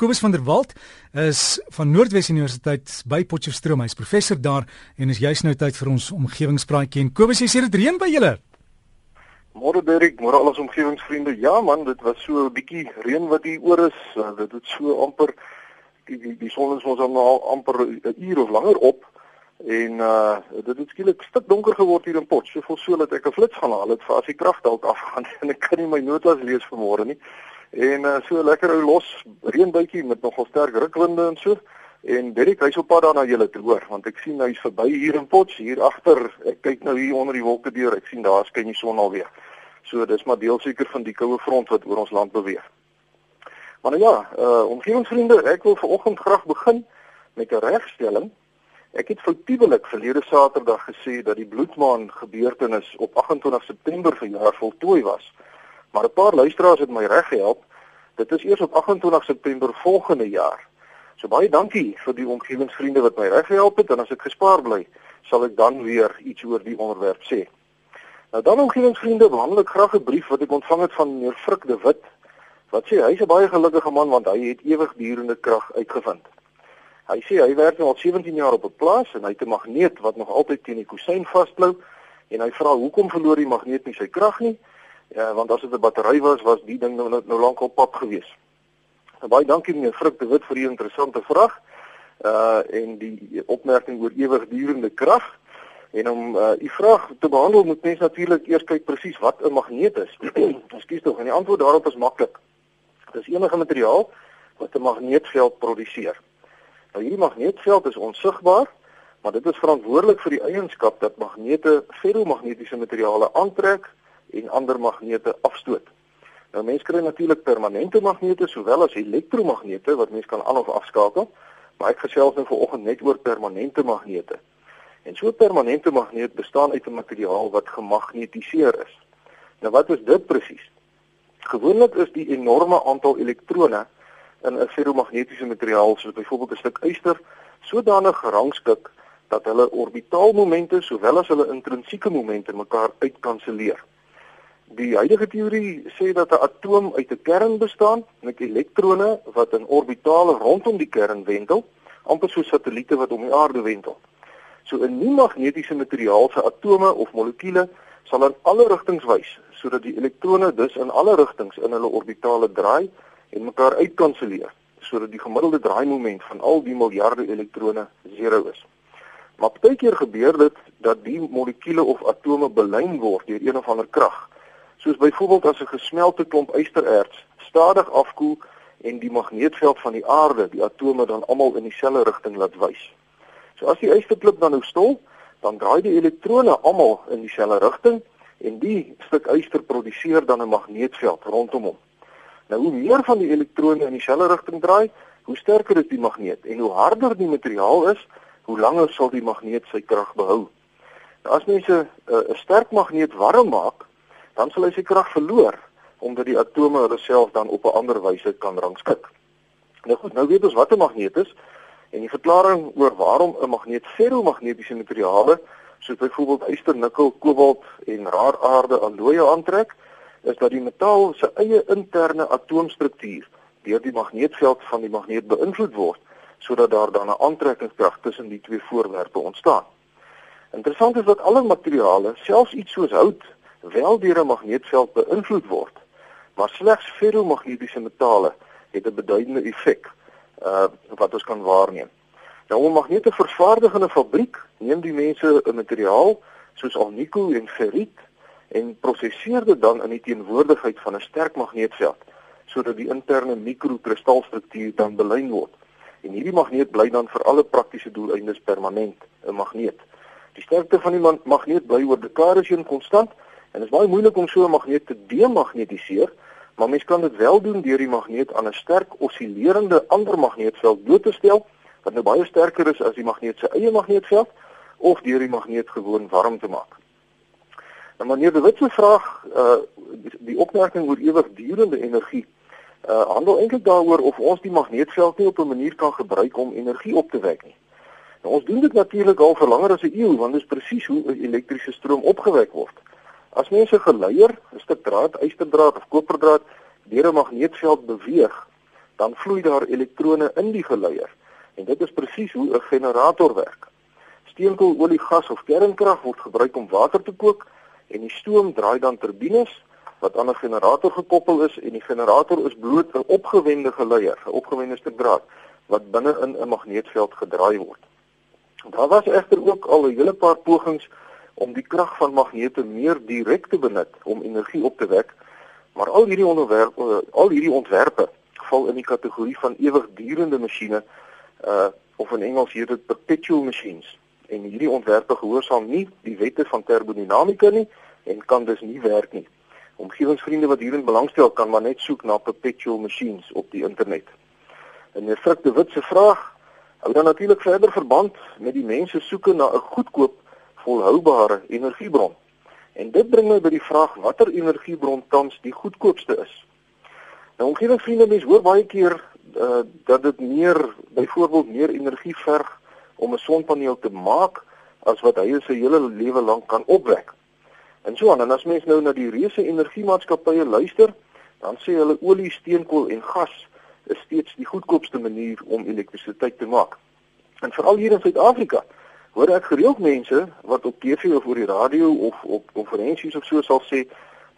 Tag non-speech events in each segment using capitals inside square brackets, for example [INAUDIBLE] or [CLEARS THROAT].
Kobus van der Walt is van Noordwes Universiteit by Potchefstroom. Hy's professor daar en is juis nou tyd vir ons omgewingspraatjie. En Kobus, jy sê dit reën by julle? Môre Derek, môre al ons omgewingsvriende. Ja man, dit was so 'n bietjie reën wat hier oor is. Uh, dit het so amper die die, die son is ons al amper 'n uur of langer op en uh dit het skielik stik donker geword hier in Pot. So vol so dat ek 'n flits gaan haal het vir as die krag dalk afgaan [LAUGHS] en ek kan nie my notas lees vanmôre nie. En uh, so lekker ou los reënbuitjie met nogal sterk rukwinde en so. En Derek, hy's op pad daar na julle toe hoor, want ek sien hy's verby hier in Potch, hier agter. Ek kyk nou hier onder die wolke deur. Ek sien daar skyn die son alweer. So dis maar deel seker van die koue front wat oor ons land beweeg. Maar nou ja, uh omgewingsvriende, ek wil vanoggend graag begin met 'n regstelling. Ek het foutiewelik verlede Saterdag gesê dat die bloedmaan gebeurtenis op 28 September verjaar voltooi was. Maar 'n paar luisteraars het my reg gehelp. Dit is eers op 28 September volgende jaar. So baie dankie vir die omgewingsvriende wat my reg gehelp het en as ek gespaar bly, sal ek dan weer iets oor die onderwerp sê. Nou dan omgewingsvriende, behandel ek graag 'n brief wat ek ontvang het van meneer Frik de Wit wat sê hy's 'n baie gelukkige man want hy het ewigdurende krag uitgevind. Hy sê hy werk nou al 17 jaar op 'n plaas en hy het 'n magneet wat nog altyd teen die kusyn vasklou en hy vra hoekom verloor die magneet nie sy krag nie? Ja, want as dit 'n battery was, was die ding nou nou lank op pad gewees. Nou, baie dankie meneer Frik de Wit vir die interessante vraag. Uh en die opmerking oor ewigdurende krag. En om uh u vraag te behandel, moet mens natuurlik eers kyk presies wat 'n magneet is. [CLEARS THROAT] Ekskuus tog, en die antwoord daarop is maklik. Dit is enige materiaal wat 'n magneetveld produseer. Nou hierdie magneetveld is onsigbaar, maar dit is verantwoordelik vir die eienskap dat magnete ferromagnetiese materiale aantrek en ander magnete afstoot. Nou mense kry natuurlik permanente magnete sowel as elektromagnete wat mense kan aan of afskakel, maar ek gesels nou vanoggend net oor permanente magnete. En so 'n permanente magneet bestaan uit 'n materiaal wat gemagnetiseer is. Nou wat is dit presies? Gewoonlik is die enorme aantal elektrone in 'n ferromagnetiese materiaal soos byvoorbeeld 'n stuk yster sodanig gerangskik dat hulle orbitaalmomente sowel as hulle intrinsieke momente mekaar uitkanselleer. Die huidige teorie sê dat 'n atoom uit 'n kern bestaan met elektrone wat in orbitale rondom die kern wendel, amper soos satelliete wat om die aarde wendel. So 'n nie magnetiese materiaal se atome of molekules sal in alle rigtings wys sodat die elektrone dus in alle rigtings in hulle orbitale draai en mekaar uitkanselleer sodat die gemiddelde draaimoment van al die miljarde elektrone 0 is. Maar baie keer gebeur dit dat die molekules of atome belyn word deur een of ander krag soos byvoorbeeld as 'n gesmelte klomp ystererts stadig afkoel en die magneetveld van die aarde die atome dan almal in dieselfde rigting laat wys. So as die ysterklip dan nou stol, dan draai die elektrone almal in dieselfde rigting en die stuk yster produseer dan 'n magneetveld rondom hom. Nou hoe meer van die elektrone in dieselfde rigting draai, hoe sterker is die magneet en hoe harder die materiaal is, hoe langer sal die magneet sy krag behou. Nou as mense 'n uh, sterk magneet warm maak, dan sal hy sy krag verloor omdat die atome hulle self dan op 'n ander wyse kan rangskik. Nou goed, nou weet ons wat 'n magneet is en die verklaring oor waarom 'n magneet ferromagnetiese materiale soos byvoorbeeld yster, nikkel, kobalt en raaraarde alloye aantrek, is dat die metaal se eie interne atoomstruktuur deur die magneetveld van die magneet beïnvloed word sodat daar dan 'n aantrekkingskrag tussen die twee voorwerpe ontstaan. Interessant is dat alle materiale, selfs iets soos hout, wel deur 'n magneetveld beïnvloed word, maar slegs ferromagnetiese metale het 'n beduidende effek uh wat ons kan waarneem. Nou om magnete te vervaardig in 'n fabriek, neem die mense 'n materiaal soos alnico en ferriet en prosesseer dit dan in die teenwoordigheid van 'n sterk magneetveld sodat die interne mikrokristalstruktuur dan belyn word. En hierdie magneet bly dan vir alle praktiese doeleindes permanent 'n magneet. Die sterkte van die magneet bly oor dekades heen konstant En dit is baie moeilik om so 'n magneet te demagnetiseer, maar mens kan dit wel doen deur die magneet aan 'n sterk oscillerende ander magneetveld bloot te stel wat nou baie sterker is as die magneet se eie magneetveld of deur die magneet gewoon warm te maak. Nou meneer De Wit se vraag, uh die, die opmerking oor ewigdurende energie, uh handel eintlik daaroor of ons die magneetveld nie op 'n manier kan gebruik om energie op te wek nie. Nou ons doen dit natuurlik al vir langer as 'n eeu, want dit is presies hoe elektriese stroom opgewek word. As mense geleier, 'n stuk draad, ysterdraad of koperdraad deur 'n magneetveld beweeg, dan vloei daar elektrone in die geleier. En dit is presies hoe 'n generator werk. Steenkool, olie, gas of kernkrag word gebruik om water te kook en die stoom draai dan turbines wat aan 'n generator gekoppel is en die generator is bloot 'n opgewende geleier, 'n opgewende stuk draad wat binne in 'n magneetveld gedraai word. Daar was egter ook al 'n hele paar pogings om die krag van magnete meer direk te benut om energie op te wek, maar al hierdie onderwerpe eh, al hierdie ontwerpe val in die kategorie van ewigdurende masjiene uh of in Engels hier dit perpetual machines en hierdie ontwerpe gehoorsaam nie die wette van termodinamika nie en kan dus nie werk nie. Omgewingsvriende wat hierin belangstel kan maar net soek na perpetual machines op die internet. En meneer Frik de Wit se vraag hou dan natuurlik verder verband met die mense soeke na 'n goedkoop volhoubare energiebron. En dit bring my by die vraag watter energiebron tans die goedkoopste is. Nou omgewingsvriende mense hoor baie keer uh, dat dit meer byvoorbeeld meer energie verg om 'n sonpaneel te maak as wat hy sy hele lewe lank kan opwek. En so aan en as mens nou na die reuse energiemaatskappye luister, dan sê hulle olie, steenkool en gas is steeds die goedkoopste manier om elektrisiteit te maak. En veral hier in Suid-Afrika hoor ek gereeld mense wat op TV of oor die radio of op konferensies of so sal sê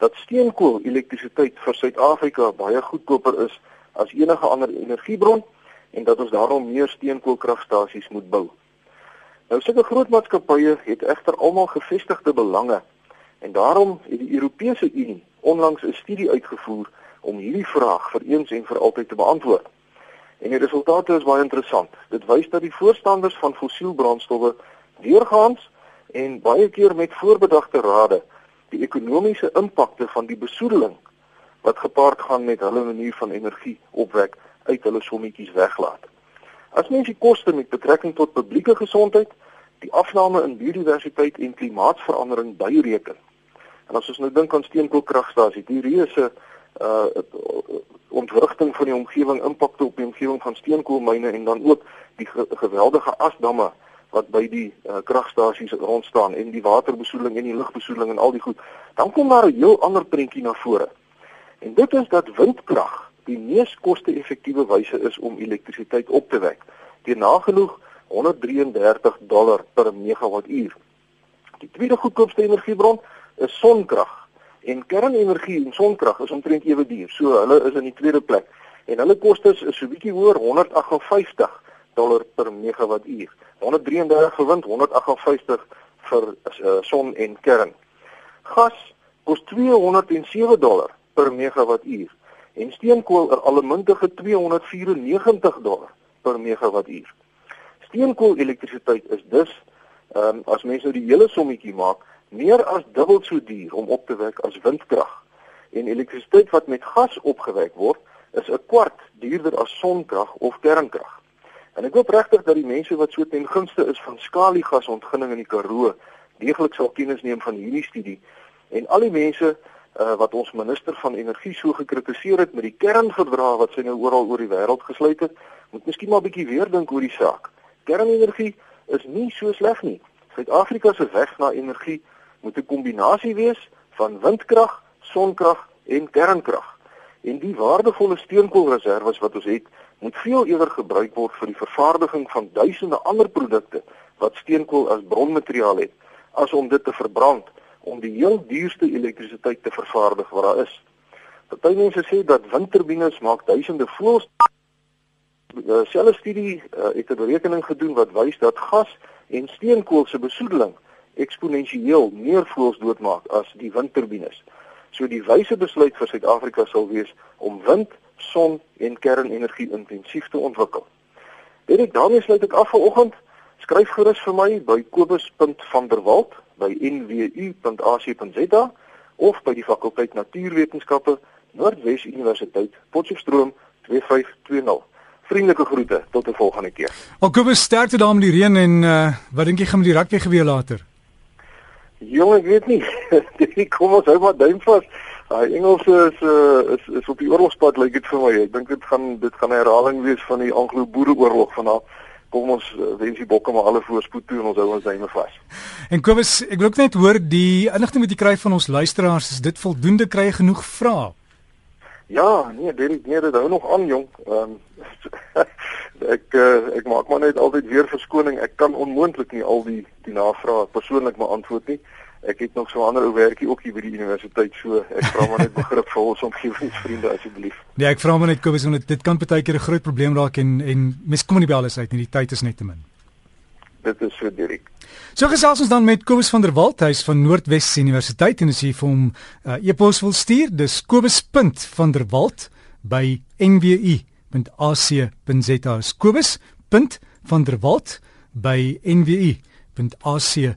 dat steenkool elektrisiteit vir Suid-Afrika baie goedkoper is as enige ander energiebron en dat ons daarom meer steenkoolkragstasies moet bou. Nou sulke groot maatskappye het egter almal gevestigde belange en daarom het die Europese Unie onlangs 'n studie uitgevoer om hierdie vraag vir eens en vir altyd te beantwoord. En die resultate is baie interessant. Dit wys dat die voorstanders van fossielbrandstowwe deurgaans en baie keer met voorbedagte rade die ekonomiese impakte van die besoedeling wat gepaard gaan met hulle manier van energie opwek uit hulle sommetjies weglaat. As mens die koste met betrekking tot publieke gesondheid, die afname in biodiversiteit en klimaatsverandering byreken. En as ons nou dink aan steenkoolkragstasies, die reuse uh ontwrigting van die omgewing, impakte op die omgewing van steenkoolmyne en dan ook die ge geweldige asdamme wat by die uh, kragstasies rond staan en die waterbesoedeling en die lugbesoedeling en al die goed, dan kom daar 'n heel ander prentjie na vore. En dit is dat windkrag die mees koste-effektiewe wyse is om elektrisiteit op te wek. Teen nagenoeg 133 dollar per megawattuur. Die tweede goedkoopste energiebron is sonkrag. En kernenergie en sonkrag is omtrent ewe duur. So hulle is in die tweede plek. En hulle kostes is so bietjie hoër, 158 dollar per megawattuur. 133 vir wind, 158 vir uh, son en kern. Gas kos 207 dollar per megawattuur en steenkool 'n allemintige 294 dollar per megawattuur. Steenkool elektrisiteit is dus ehm um, as mense nou die hele sommetjie maak, meer as dubbel so duur om op te wek as windkrag. En elektrisiteit wat met gas opgewek word, is 'n kwart duurder as sonkrag of kernkrag. En ek hoop regtig dat die mense wat so ten gunste is van skaliegasontginning in die Karoo deeglik sal kennis neem van hierdie studie en al die mense uh, wat ons minister van energie so gekritiseer het met die kernverdrag wat sy nou oral oor die wêreld gesluit het, moet miskien maar 'n bietjie weer dink oor die saak. Kernenergie is nie so sleg nie. Suid-Afrika se weg na energie moet 'n kombinasie wees van windkrag, sonkrag en kernkrag. En die waardevolle steenkoolreserwes wat ons het, moet veel eerder gebruik word vir die vervaardiging van duisende ander produkte wat steenkool as bronmateriaal het, as om dit te verbrand om die heel duurste elektrisiteit te vervaardig wat daar is. Party mense sê dat windturbines maak duisende voëls. 'n uh, Selfe studie uh, het 'n berekening gedoen wat wys dat gas en steenkool se besoedeling eksponensieel meer voëls doodmaak as die windturbines. So die wyse besluit vir Suid-Afrika sal wees om wind, son en kernenergie intensief te ontwikkel. Dit ek daarmee sluit ek af vanoggend. Skryf gerus vir my by kobus.vanderwalt by nwu.ac.za of by die fakulteit Natuurwetenskappe Noordwes Universiteit Potchefstroom 2520. Vriendelike groete tot 'n volgende keer. Alkobus sterkte daar met die reën en uh, wat dink jy gaan met die rugby gebeur later? Jong, ek weet nie. [LAUGHS] Dit kom ons hou maar duim vas. Daai Engelse is uh, is is op die oorlogspad lyk like dit vir my. Ek dink dit gaan dit gaan 'n herhaling wees van die Anglo-Boereoorlog vanaand kom ons eh, wens die bokke maar alle voorspoed toe en ons hou ons duime vas. En Kobus, ek wil ook net hoor die inligting wat jy kry van ons luisteraars, is dit voldoende kry genoeg vrae? Ja, nee, Derek, nee, dit hou nog aan jong. Ehm [LAUGHS] um, ek uh, ek maak maar net altyd weer verskoning. Ek kan onmoontlik nie al die die navrae persoonlik beantwoord nie. Ek het nog so 'n ander ou werkie ook hier by die universiteit so. Ek vra maar net begrip vir ons omgewingsvriende asseblief. Nee, ek vra maar net Kobus want dit kan baie keer 'n groot probleem raak en en mens kom nie by alles uit nie. Die tyd is net te min. Dit is so direk. So gesels ons dan met Kobus van der Walt, hy's van Noordwes Universiteit en as jy vir hom uh, e-pos wil stuur, dis kobus.vanderwalt by nwu.ac.za. Kobus.vanderwalt by nwu.ac.za.